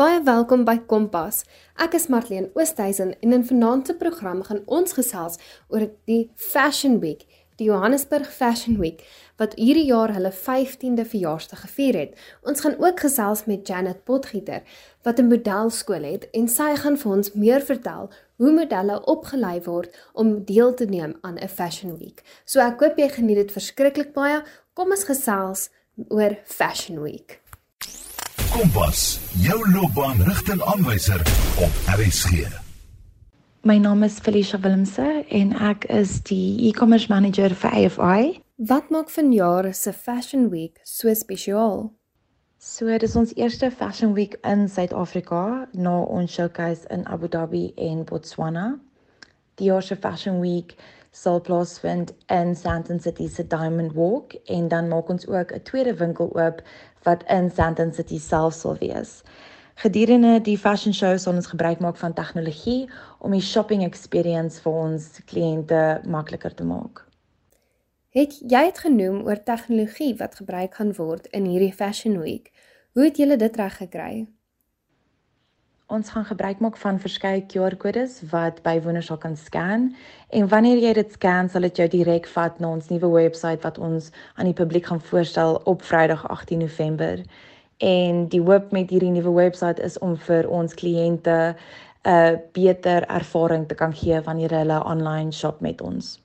Baie welkom by Kompas. Ek is Marlene Oosthuizen en in vanaand se program gaan ons gesels oor die Fashion Week, die Johannesburg Fashion Week wat hierdie jaar hulle 15de verjaarsdag gevier het. Ons gaan ook gesels met Janet Potgieter wat 'n modelskool het en sy gaan vir ons meer vertel hoe modelle opgelei word om deel te neem aan 'n Fashion Week. So ek hoop jy geniet dit verskriklik baie. Kom ons gesels oor Fashion Week. Kompas, jou loopbaanrigtingaanwyser op RSG. My naam is Felicia Willemse en ek is die e-commerce manager vir AFI. Wat maak vanjaar se Fashion Week so spesiaal? So dis ons eerste Fashion Week in Suid-Afrika na ons showcase in Abu Dhabi en Botswana. Die jaar se Fashion Week sal plaasvind in Sandton City se Diamond Walk en dan maak ons ook 'n tweede winkel oop wat in Sandton City self sal wees. Gedurende die fashion show sal ons gebruik maak van tegnologie om die shopping experience vir ons kliënte makliker te maak. Het jy het genoem oor tegnologie wat gebruik gaan word in hierdie Fashion Week? Hoe het julle dit reg gekry? Ons gaan gebruik maak van verskeie QR-kodes wat bywoners sal kan scan en wanneer jy dit scan, sal dit jou direk vat na ons nuwe webwerf wat ons aan die publiek gaan voorstel op Vrydag 18 November. En die hoop met hierdie nuwe webwerf is om vir ons kliënte 'n uh, beter ervaring te kan gee wanneer hulle online shop met ons.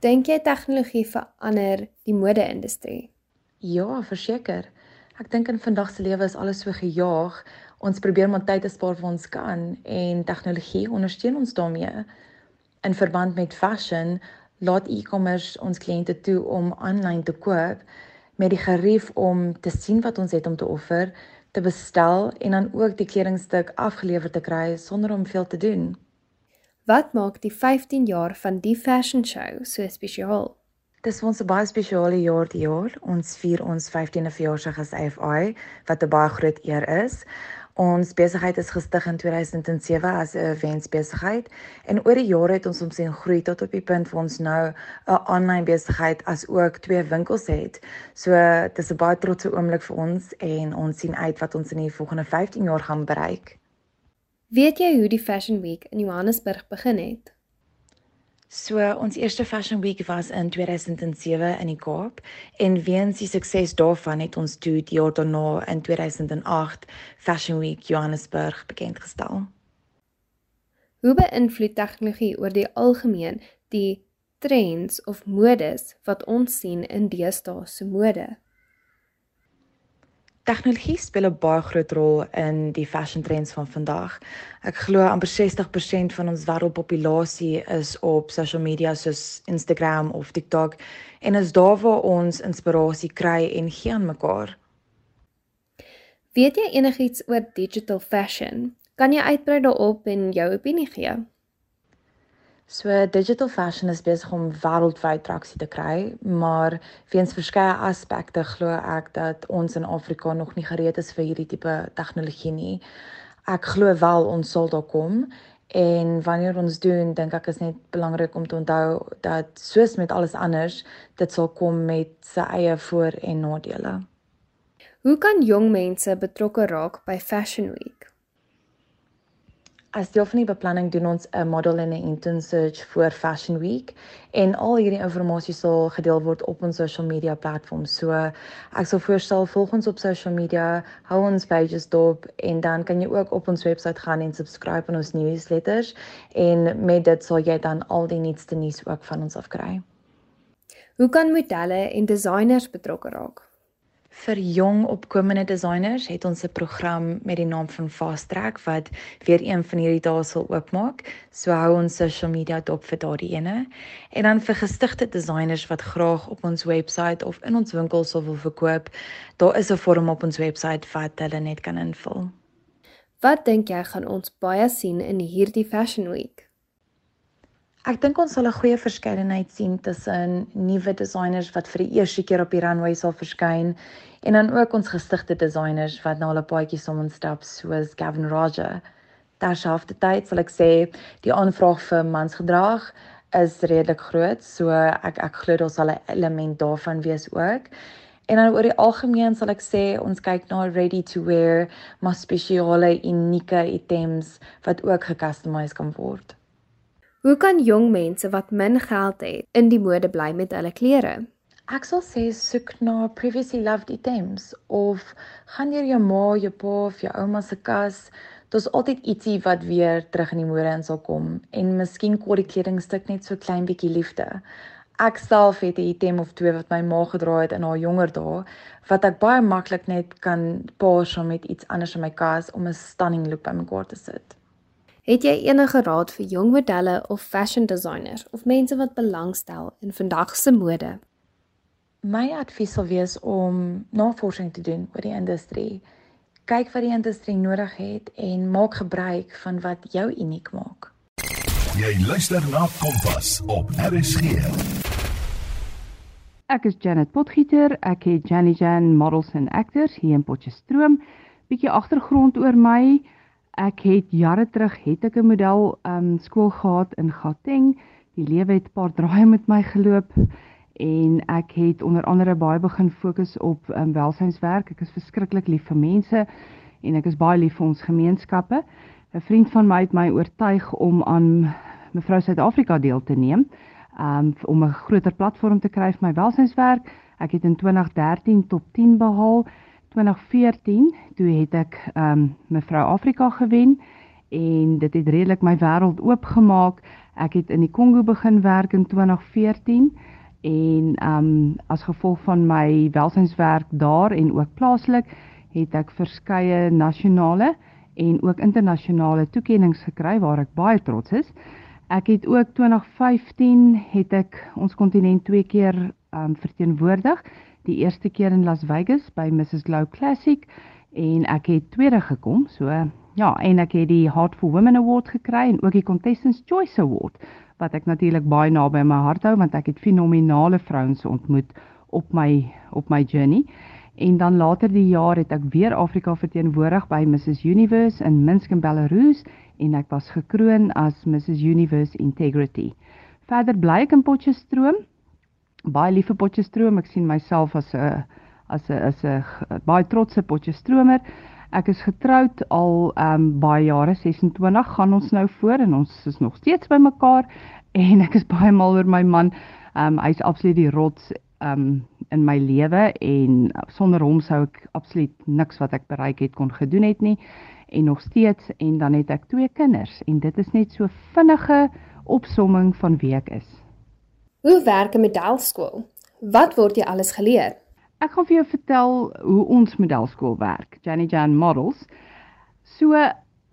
Dink jy tegnologie verander die mode-industrie? Ja, verseker. Ek dink in vandag se lewe is alles so gejaag. Ons probeer maar tyd te spaar waar ons kan en tegnologie ondersteun ons daarmee. In verband met fashion, laat e-commerce ons kliënte toe om aanlyn te koop met die gerief om te sien wat ons het om te offer, te bestel en dan ook die kledingstuk afgelewer te kry sonder om veel te doen. Wat maak die 15 jaar van die fashion show so spesiaal? Dis vir ons 'n baie spesiale jaar die jaar. Ons vier ons 15de verjaarsdag as AFI wat 'n baie groot eer is. Ons besigheid is gestig in 2007 as 'n eventsbesigheid en oor die jare het ons omsien groei tot op die punt waar ons nou 'n aanlyn besigheid as ook twee winkels het. So dis 'n baie trotse oomblik vir ons en ons sien uit wat ons in die volgende 15 jaar gaan bereik. Weet jy hoe die Fashion Week in Johannesburg begin het? So ons eerste Fashion Week was in 2007 in die Kaap en weens die sukses daarvan het ons toe die jaar daarna in 2008 Fashion Week Johannesburg bekend gestel. Hoe beïnvloed tegnologie oor die algemeen die trends of modes wat ons sien in deesdae se mode? Tegnologie speel 'n baie groot rol in die fashion trends van vandag. Ek glo amper 60% van ons wêreldpopulasie is op social media soos Instagram of TikTok en is daar waar ons inspirasie kry en gee aan mekaar. Weet jy enigiets oor digital fashion? Kan jy uitbrei daarop en jou opinie gee? So digital fashion is besig om wêreldwyd traksie te kry, maar weens verskeie aspekte glo ek dat ons in Afrika nog nie gereed is vir hierdie tipe tegnologie nie. Ek glo wel ons sal daar kom en wanneer ons doen, dink ek is net belangrik om te onthou dat soos met alles anders, dit sal kom met sy eie voor- en nadele. Hoe kan jong mense betrokke raak by Fashion Week? As deel van die beplanning doen ons 'n model en 'n intern search vir Fashion Week en al hierdie inligting sal gedeel word op ons social media platforms. So ek sal voorstel volg ons op social media, hou ons pages dop en dan kan jy ook op ons webwerf gaan en subscribe aan ons newsletters en met dit sal jy dan al die nuutste nuus ook van ons afkry. Hoe kan modelle en designers betrokke raak? Vir jong opkomende designers het ons 'n program met die naam van Fast Track wat weer een van hierdie dae sal oopmaak. So hou ons social media dop vir daardie ene. En dan vir gestigte designers wat graag op ons webwerf of in ons winkels wil verkoop, daar is 'n vorm op ons webwerf wat hulle net kan invul. Wat dink jy gaan ons baie sien in hierdie Fashion Week? Ek dink ons sal 'n goeie verskeidenheid sien tussen nuwe designers wat vir die eerste keer op die runway sal verskyn en dan ook ons gestigte designers wat nou al 'n paadjie saam instap soos Gavin Roger. Terselfdertyd sal ek sê die aanvraag vir mansgedrag is redelik groot, so ek ek glo daar sal 'n element daarvan wees ook. En dan oor die algemeen sal ek sê ons kyk na ready to wear, maar spesiale unieke items wat ook gecustomize kan word. Hoe kan jong mense wat min geld het in die mode bly met hulle klere? Ek sal sê soek na previously loved items of gaan deur jou ma, jou pa of jou ouma se kas. Daar's altyd ietsie wat weer terug in die mode in sal kom en miskien kort die kledingstuk net so klein bietjie liefde ek self het 'n item of twee wat my ma gedra het in haar jonger dae wat ek baie maklik net kan paar saam met iets anders in my kas om 'n stunning look by mekaar te sit. Het jy enige raad vir jong modelle of fashion designers of mense wat belangstel in vandag se mode? My advies sal wees om navorsing te doen oor die industrie. Kyk wat die industrie nodig het en maak gebruik van wat jou uniek maak. Jy luister na Kompas op RSG. Ek is Janet Potgieter. Ek het Janny Jan Models and Actors hier in Potchefstroom. Bietjie agtergrond oor my. Ek het jare terug het ek 'n model um skool gehad in Gauteng. Die lewe het 'n paar draaie met my geloop en ek het onder andere baie begin fokus op um welsynswerk. Ek is verskriklik lief vir mense en ek is baie lief vir ons gemeenskappe. 'n Vriend van my het my oortuig om aan mevrou Suid-Afrika deel te neem um, om 'n groter platform te kry vir my welsynswerk. Ek het in 2013 top 10 behaal. 2014 toe het ek um mevrou Afrika gewen en dit het redelik my wêreld oopgemaak. Ek het in die Kongo begin werk in 2014 en um as gevolg van my welsynswerk daar en ook plaaslik het ek verskeie nasionale en ook internasionale toekenninge gekry waar ek baie trots is. Ek het ook 2015 het ek ons kontinent twee keer um verteenwoordig. Die eerste keer in Las Vegas by Mrs Glow Classic en ek het tweede gekom. So ja, en ek het die Heart for Women Award gekry en ook die Contestants Choice Award wat ek natuurlik baie naby my hart hou want ek het fenominale vrouens ontmoet op my op my journey. En dan later die jaar het ek weer Afrika verteenwoordig by Mrs Universe in Minsk in Belarus en ek was gekroon as Mrs Universe Integrity. Verder bly ek in Potchefstroom. Baie lief vir Potchefstroom. Ek sien myself as 'n as 'n as 'n baie trotse Potchefstromer. Ek is getroud al ehm um, baie jare, 26 gaan ons nou voor en ons is nog steeds by mekaar en ek is baie mal oor my man. Ehm um, hy's absoluut die rots ehm um, in my lewe en sonder hom sou ek absoluut niks wat ek bereik het kon gedoen het nie en nog steeds en dan het ek twee kinders en dit is net so vinnige opsomming van wie ek is. Hoe werk 'n modelskool? Wat word jy alles geleer? Ek gaan vir jou vertel hoe ons modelskool werk, Jenny Jan Models. So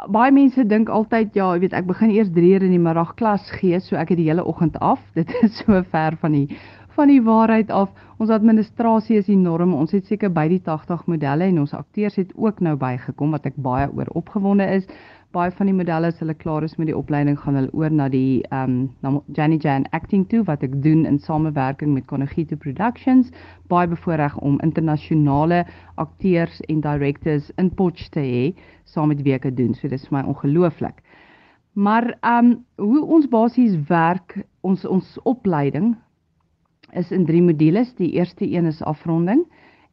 baie mense dink altyd ja, jy weet ek begin eers 3 uur in die middag klas gee, so ek het die hele oggend af. Dit is so ver van die van die waarheid af. Ons administrasie is enorm. Ons het seker by die 80 modelle en ons akteurs het ook nou bygekom wat ek baie oor opgewonde is. Baie van die modelle as hulle klaar is met die opleiding gaan hulle oor na die ehm um, na Jenny Jan acting toe wat ek doen in samewerking met Conagito Productions. Baie bevoorreg om internasionale akteurs en directors in Potch te hê saam met dit doen. So dis vir my ongelooflik. Maar ehm um, hoe ons basies werk, ons ons opleiding is in drie modules. Die eerste een is afronding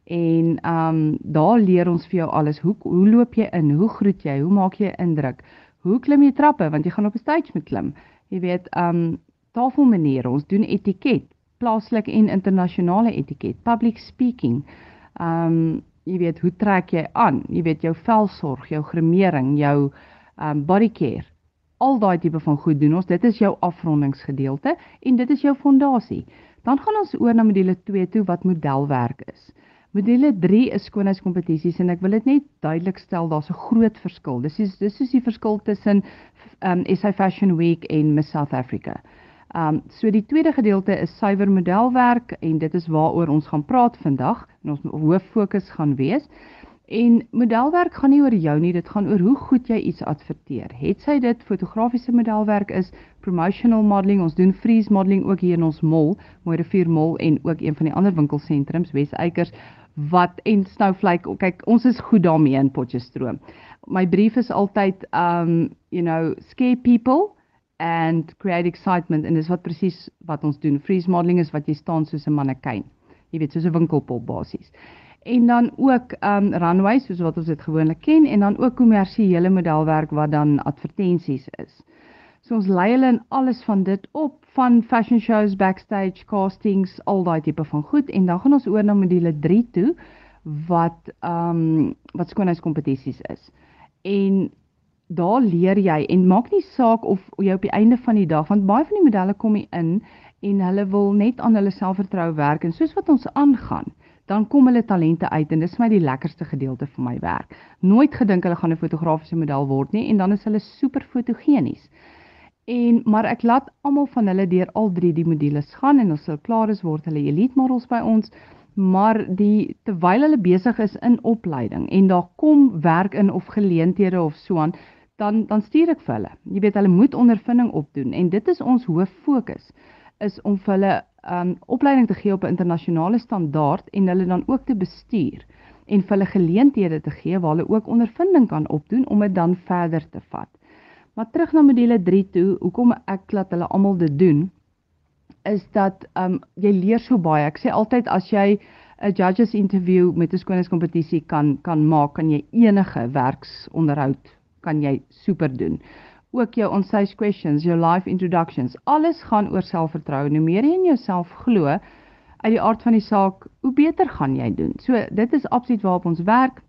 en ehm um, daar leer ons vir jou alles. Hoe hoe loop jy in? Hoe groet jy? Hoe maak jy indruk? Hoe klim jy trappe want jy gaan op 'n stage moet klim. Jy weet ehm um, tafelmaniere. Ons doen etiket, plaaslik en internasionale etiket, public speaking. Ehm um, jy weet hoe trek jy aan? Jy weet jou velsorg, jou gremering, jou ehm um, body care. Al daai tipe van goed doen ons. Dit is jou afrondingsgedeelte en dit is jou fondasie. Dan gaan ons oor na module 2 toe wat modelwerk is. Module 3 is skoonheidskompetisies en ek wil dit net duidelik stel, daar's 'n groot verskil. Dis is dis is die verskil tussen um SA Fashion Week en Miss South Africa. Um so die tweede gedeelte is suiwer modelwerk en dit is waaroor ons gaan praat vandag en ons hoof fokus gaan wees. En modelwerk gaan nie oor jou nie, dit gaan oor hoe goed jy iets adverteer. Het sy dit fotografiese modelwerk is, promotional modeling, ons doen freeze modeling ook hier in ons mall, Mooi Rivier Mall en ook een van die ander winkelsentrums, Wesykers, wat en Snowflake, kyk, ons is goed daarmee in Potchefstroom. My brief is altyd um you know, scare people and create excitement en dis wat presies wat ons doen. Freeze modeling is wat jy staan soos 'n mannequin jy weet soos 'n winkelpop basies. En dan ook um runway soos wat ons dit gewoonlik ken en dan ook kommersiële modelwerk wat dan advertensies is. So ons lei hulle in alles van dit op van fashion shows, backstage, castings, al daai tipe van goed en dan gaan ons oor na module 3 toe wat ehm um, wat skoonheidskompetisies is. En daar leer jy en maak nie saak of jy op die einde van die dag want baie van die modelle kom hier in en hulle wil net aan hulle selfvertroue werk en soos wat ons aangaan dan kom hulle talente uit en dis vir my die lekkerste gedeelte van my werk. Nooit gedink hulle gaan 'n fotografiese model word nie en dan is hulle super fotogenies. En maar ek laat almal van hulle deur al drie die modules gaan en as hulle klaar is word hulle elite models by ons. Maar die terwyl hulle besig is in opleiding en daar kom werk in of geleenthede of so aan, dan dan stuur ek vir hulle. Jy weet hulle moet ondervinding opdoen en dit is ons hoof fokus is om vir hulle um opleiding te gee op 'n internasionale standaard en hulle dan ook te bestuur en vir hulle geleenthede te gee waar hulle ook ondervinding kan opdoen om dit dan verder te vat. Maar terug na module 3 toe, hoekom ek laat hulle almal dit doen is dat um jy leer so baie. Ek sê altyd as jy 'n judges interview met 'n skoonheidskompetisie kan kan maak, kan jy enige werksonderhoud kan jy super doen. Ook jou on-stage questions, jou live introductions, alles gaan oor selfvertroue. Hoe meer jy in jouself glo, uit die aard van die saak, hoe beter gaan jy doen. So dit is absoluut waarop ons werk.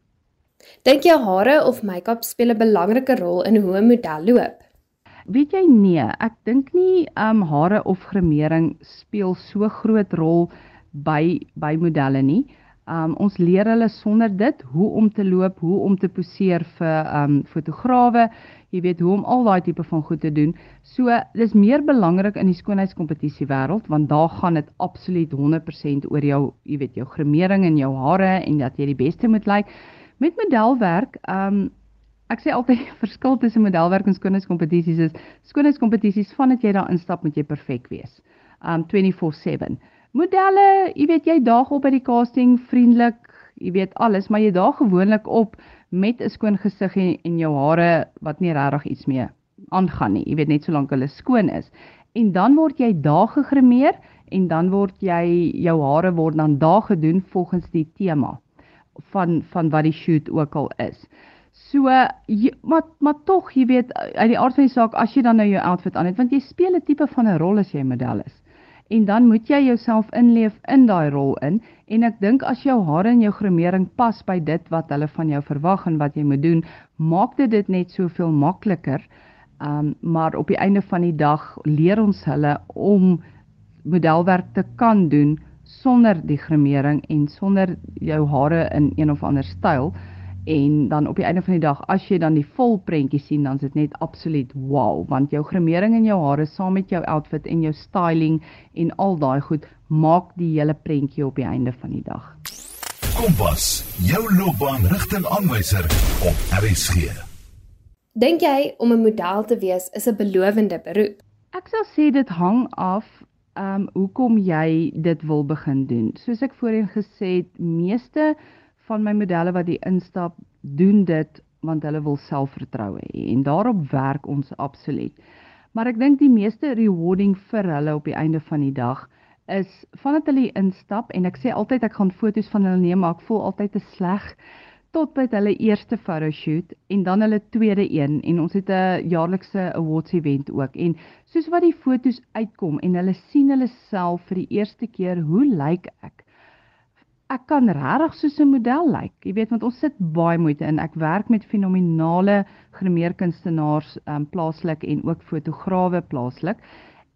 Dink jy hare of make-up speel 'n belangrike rol in hoe 'n model loop? Weet jy nee, ek dink nie um hare of gremering speel so groot rol by by modelle nie. Um ons leer hulle sonder dit hoe om te loop, hoe om te poseer vir um fotograwe, jy weet hoe om al daai tipe van goed te doen. So dis meer belangrik in die skoonheidskompetisie wêreld want daar gaan dit absoluut 100% oor jou, jy weet jou gremering en jou hare en dat jy die beste moet lyk. Like. Met modelwerk, ehm um, ek sê altyd die verskil tussen modelwerk en skoonheidskompetisies is skoonheidskompetisies vandat jy daar instap moet jy perfek wees. Um 24/7. Modelle, jy weet jy daag op by die casting vriendelik, jy weet alles, maar jy daag gewoonlik op met 'n skoon gesig en, en jou hare wat nie regtig iets mee aangaan nie. Jy weet net solank hulle skoon is. En dan word jy daag gegrimeer en dan word jy jou hare word dan daag gedoen volgens die tema van van wat die shoot ook al is. So jy, maar maar tog jy weet uit die aard van die saak as jy dan nou jou outfit aan het want jy speel 'n tipe van 'n rol as jy 'n model is. En dan moet jy jouself inleef in daai rol in en ek dink as jou hare en jou gremering pas by dit wat hulle van jou verwag en wat jy moet doen, maak dit dit net soveel makliker. Um maar op die einde van die dag leer ons hulle om modelwerk te kan doen sonder die gremering en sonder jou hare in een of ander styl en dan op die einde van die dag as jy dan die vol prentjie sien dan is dit net absoluut wow want jou gremering en jou hare saam met jou outfit en jou styling en al daai goed maak die hele prentjie op die einde van die dag. Kompas, jou loopbaanrigtingaanwyser op RSG. Dink jy om 'n model te wees is 'n belowende beroep? Ek sal sê dit hang af um hoekom jy dit wil begin doen. Soos ek voorheen gesê het, meeste van my modelle wat die instap doen dit want hulle wil selfvertroue hê en daarop werk ons absoluut. Maar ek dink die meeste rewarding vir hulle op die einde van die dag is vandat hulle instap en ek sê altyd ek gaan foto's van hulle neem maar ek voel altyd te sleg tot by hulle eerste photoshoot en dan hulle tweede een en ons het 'n jaarlikse awards event ook. En soos wat die fotos uitkom en hulle sien hulle self vir die eerste keer hoe lyk ek? Ek kan regtig soos 'n model lyk jy weet want ons sit baie moeite in. Ek werk met fenominale grimeerkunstenaars um, plaaslik en ook fotograwe plaaslik.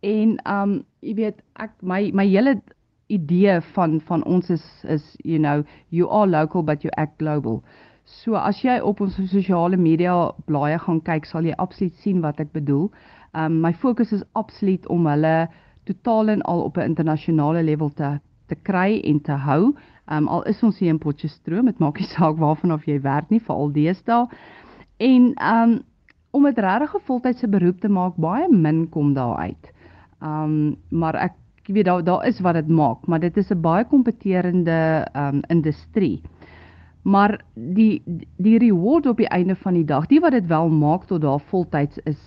En um jy weet ek my my hele idee van van ons is is you know you are local but you act global. So as jy op ons sosiale media blaaie gaan kyk, sal jy absoluut sien wat ek bedoel. Um my fokus is absoluut om hulle totaal en al op 'n internasionale level te te kry en te hou. Um al is ons hier in Potchefstroom, dit maak nie saak waarvan of jy werk nie, veral deesdae. En um om dit regtig 'n voltydse beroep te maak, baie min kom daar uit. Um maar ek jy weet daar daar is wat dit maak, maar dit is 'n baie kompeterende um industrie. Maar die die reward op die einde van die dag, die wat dit wel maak tot daar voltyds is,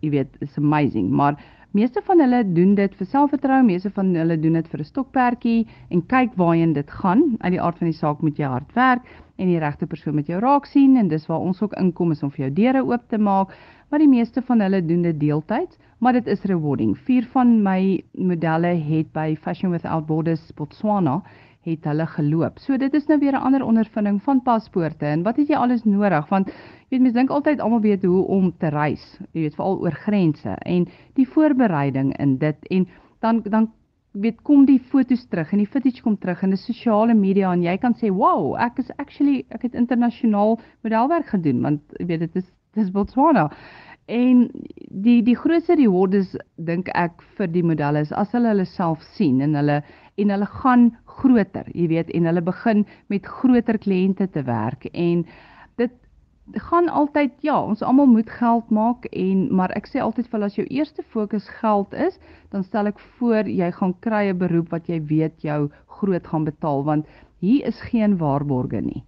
jy weet, is amazing, maar Meeste van hulle doen dit vir selfvertroue, meeste van hulle doen dit vir 'n stokperdjie en kyk waarheen dit gaan. Uit die aard van die saak moet jy hard werk en die regte persoon met jou raak sien en dis waar ons ook inkom is om vir jou deure oop te maak. Maar die meeste van hulle doen dit deeltyds, maar dit is rewarding. Vier van my modelle het by Fashion Without Borders Botswana het hulle geloop. So dit is nou weer 'n ander ondervinding van paspoorte en wat het jy alles nodig want jy weet mense dink altyd almal weet hoe om te reis. Jy weet veral oor grense en die voorbereiding in dit en dan dan weet kom die fotos terug en die footage kom terug in die sosiale media en jy kan sê wow ek is actually ek het internasionaal modelwerk gedoen want jy weet dit is dis Botswana. En die die grootste reward is dink ek vir die modelle is as hulle hulle self sien en hulle en hulle gaan groter, jy weet, en hulle begin met groter kliënte te werk en dit gaan altyd ja, ons almal moet geld maak en maar ek sê altyd vir as jou eerste fokus geld is, dan stel ek voor jy gaan kry 'n beroep wat jy weet jou groot gaan betaal want hier is geen waarborge nie.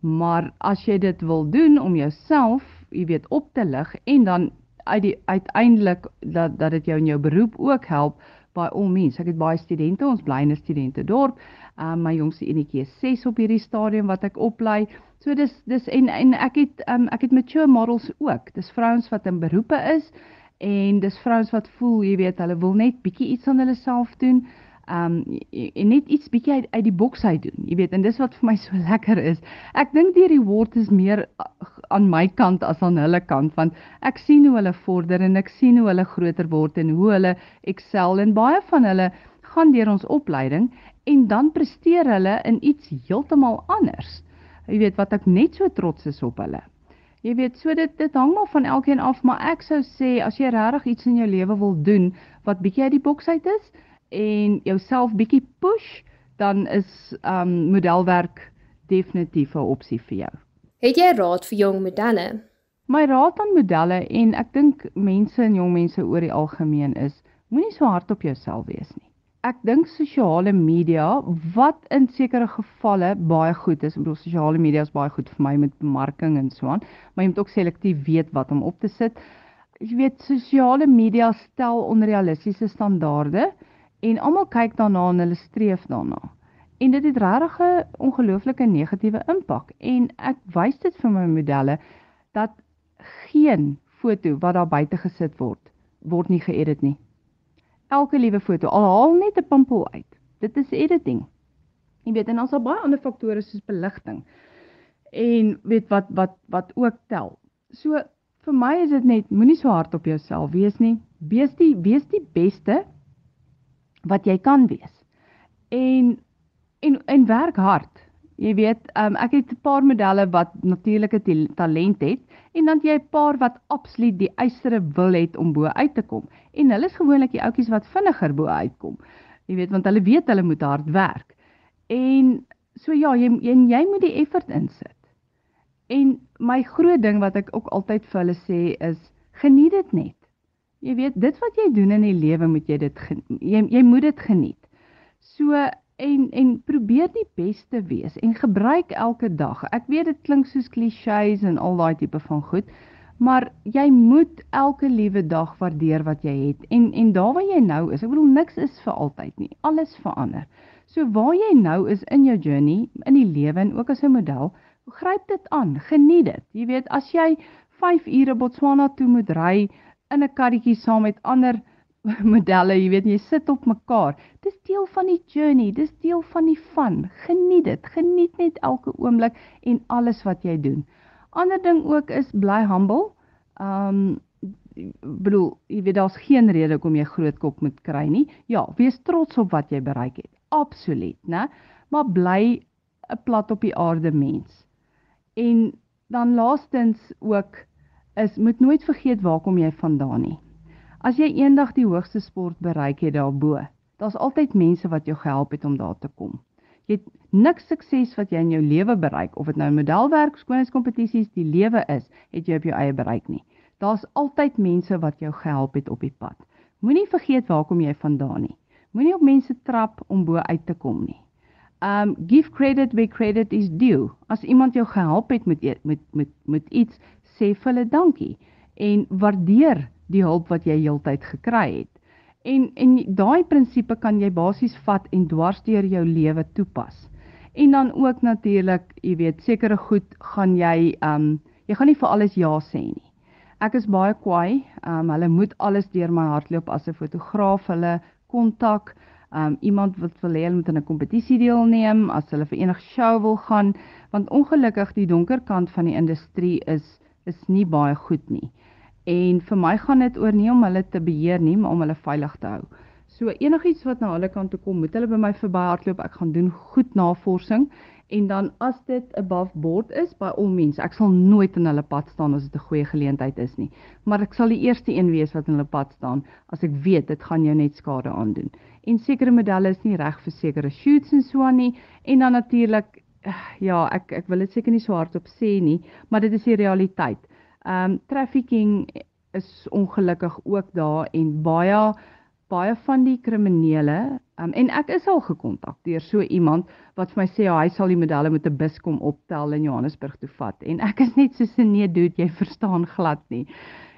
Maar as jy dit wil doen om jouself, jy weet, op te lig en dan uit die uiteindelik dat dat dit jou in jou beroep ook help by all means. Ek het baie studente, ons bly in 'n studente dorp. Um my jongste enetjie is 6 op hierdie stadium wat ek oplei. So dis dis en en ek het um ek het mature models ook. Dis vrouens wat in beroepe is en dis vrouens wat voel, jy weet, hulle wil net bietjie iets aan hulle self doen um en net iets bietjie uit, uit die boks uit doen. Jy weet, en dis wat vir my so lekker is. Ek dink die reward is meer aan my kant as aan hulle kant want ek sien hoe hulle vorder en ek sien hoe hulle groter word en hoe hulle excel en baie van hulle gaan deur ons opleiding en dan presteer hulle in iets heeltemal anders. Jy weet wat ek net so trots is op hulle. Jy weet, so dit dit hang maar van elkeen af, maar ek sou sê as jy regtig iets in jou lewe wil doen wat bietjie uit die boks uit is, en jouself bietjie push, dan is um modelwerk definitief 'n opsie vir jou. Het jy raad vir jong modelle? My raad aan modelle en ek dink mense en jong mense oor die algemeen is moenie so hard op jouself wees nie. Ek dink sosiale media wat in sekere gevalle baie goed is. Ek bedoel sosiale media is baie goed vir my met bemarking en so aan, maar jy moet ook selektief weet wat om op te sit. Jy weet sosiale media stel onrealistiese standaarde en almal kyk daarna en hulle streef daarna. En dit het regtig 'n ongelooflike negatiewe impak en ek wys dit vir my modelle dat geen foto wat daar buite gesit word word nie geëdit nie. Elke liewe foto, al haal net 'n pimpel uit. Dit is editing. Jy weet en ons het baie ander faktore soos beligting. En weet wat wat wat ook tel. So vir my is dit net moenie so hard op jouself wees nie. Wees die wees die beste wat jy kan wees. En en en werk hard. Jy weet, um, ek het 'n paar modelle wat natuurlike talent het en dan jy 'n paar wat absoluut die eisere wil het om bo uit te kom. En hulle is gewoonlik die ouetjies wat vinniger bo uitkom. Jy weet, want hulle weet hulle moet hard werk. En so ja, jy jy, jy moet die effort insit. En my groot ding wat ek ook altyd vir hulle sê is geniet dit net. Jy weet, dit wat jy doen in die lewe moet jy dit jy jy moet dit geniet. So en en probeer die beste wees en gebruik elke dag. Ek weet dit klink soos klisjées en al daai tipe van goed, maar jy moet elke liewe dag waardeer wat jy het. En en daar waar jy nou is, ek bedoel niks is vir altyd nie. Alles verander. So waar jy nou is in jou journey, in die lewe en ook as 'n model, gryp dit aan, geniet dit. Jy weet, as jy 5 ure Botswana toe moet ry, in 'n karretjie saam met ander modelle, jy weet jy sit op mekaar. Dis deel van die journey, dis deel van die fun. Geniet dit. Geniet net elke oomblik en alles wat jy doen. Ander ding ook is bly humble. Um bedoel, jy weet daar's geen rede hoekom jy groot kop moet kry nie. Ja, wees trots op wat jy bereik het. Absoluut, né? Maar bly 'n plat op die aarde mens. En dan laastens ook is moet nooit vergeet waar kom jy vandaan nie. As jy eendag die hoogste sport bereik het daarbo, daar's altyd mense wat jou gehelp het om daar te kom. Jy het niks sukses wat jy in jou lewe bereik of dit nou modelwerk, skoonheidskompetisies, die lewe is, het jy op jou eie bereik nie. Daar's altyd mense wat jou gehelp het op die pad. Moenie vergeet waar kom jy vandaan nie. Moenie op mense trap om bo uit te kom nie. Um give credit where credit is due. As iemand jou gehelp het met e-, met met met iets, sê vir hulle dankie en waardeer die hulp wat jy heeltyd gekry het. En en daai prinsipe kan jy basies vat en dwarsdeur jou lewe toepas. En dan ook natuurlik, jy weet, sekere goed gaan jy um jy gaan nie vir alles ja sê nie. Ek is baie kwaai. Um hulle moet alles deur my hardloop as 'n fotograaf hulle kontak. Um iemand wat wil hê hulle moet in 'n kompetisie deelneem, as hulle vir enige show wil gaan, want ongelukkig die donker kant van die industrie is is nie baie goed nie. En vir my gaan dit oor nie om hulle te beheer nie, maar om hulle veilig te hou. So enigiets wat na hulle kant toe kom, moet hulle by my verby hardloop. Ek gaan doen goed navorsing en dan as dit above board is, by al mens, ek sal nooit in hulle pad staan as dit 'n goeie geleentheid is nie. Maar ek sal die eerste een wees wat in hulle pad staan as ek weet dit gaan jou net skade aandoen. En sekere modelle is nie reg vir sekere shoots en so aan nie en dan natuurlik ja, ek ek wil dit seker nie so hardop sê nie, maar dit is die realiteit. Ehm um, trafficking is ongelukkig ook daar en baie baie van die kriminele um, en ek is al gekontak deur so iemand wat vir my sê ja, hy sal die medalje met 'n bus kom optel in Johannesburg toe vat en ek is net so nee dude jy verstaan glad nie.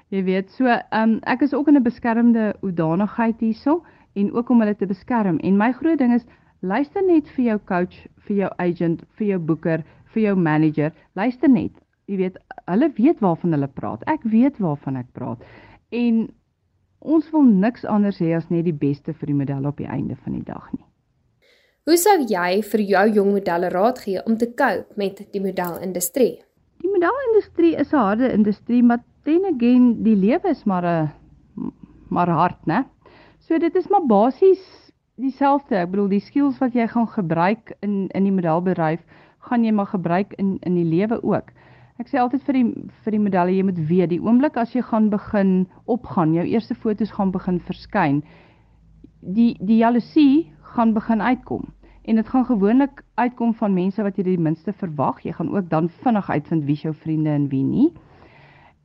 Jy weet so um, ek is ook in 'n beskermde hoedanigheid hierso en ook om hulle te beskerm en my groot ding is luister net vir jou coach, vir jou agent, vir jou boeker, vir jou manager, luister net jy weet, hulle weet waarvan hulle praat. Ek weet waarvan ek praat. En ons wil niks anders hê as net die beste vir die model op die einde van die dag nie. Hoe sou jy vir jou jong modelle raad gee om te cope met die modelindustrie? Die modelindustrie is 'n harde industrie, maar then again, die lewe is maar 'n maar hard, né? So dit is maar basies dieselfde. Ek bedoel, die skills wat jy gaan gebruik in in die modelbedryf, gaan jy maar gebruik in in die lewe ook. Ek sê altyd vir die vir die medalje jy moet weet die oomblik as jy gaan begin opgaan, jou eerste fotos gaan begin verskyn, die die jaloesie gaan begin uitkom. En dit gaan gewoonlik uitkom van mense wat jy die minste verwag. Jy gaan ook dan vinnig uitvind wie jou vriende en wie nie.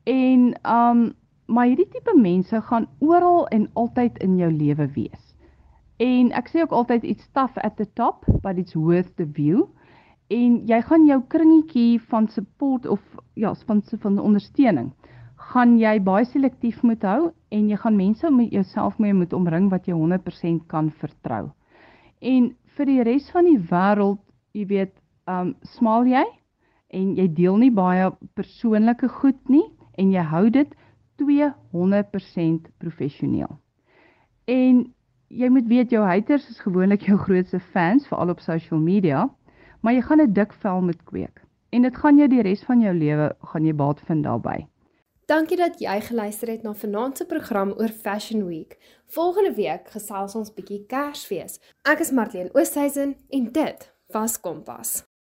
En um maar hierdie tipe mense gaan oral en altyd in jou lewe wees. En ek sê ook altyd it's tough at the top, but it's worth the view en jy gaan jou kringetjie van support of ja, van van ondersteuning gaan jy baie selektief moet hou en jy gaan mense met jouself mee moet omring wat jy 100% kan vertrou. En vir die res van die wêreld, jy weet, um smaal jy en jy deel nie baie persoonlike goed nie en jy hou dit 200% professioneel. En jy moet weet jou haters is gewoonlik jou grootste fans veral op social media maar jy gaan 'n dik vel moet kweek en dit gaan jou die res van jou lewe gaan jy baat vind daarbey. Dankie dat jy geluister het na vanaand se program oor Fashion Week. Volgende week gesels ons bietjie Kersfees. Ek is Marlene Oosthuizen en dit was Kompas.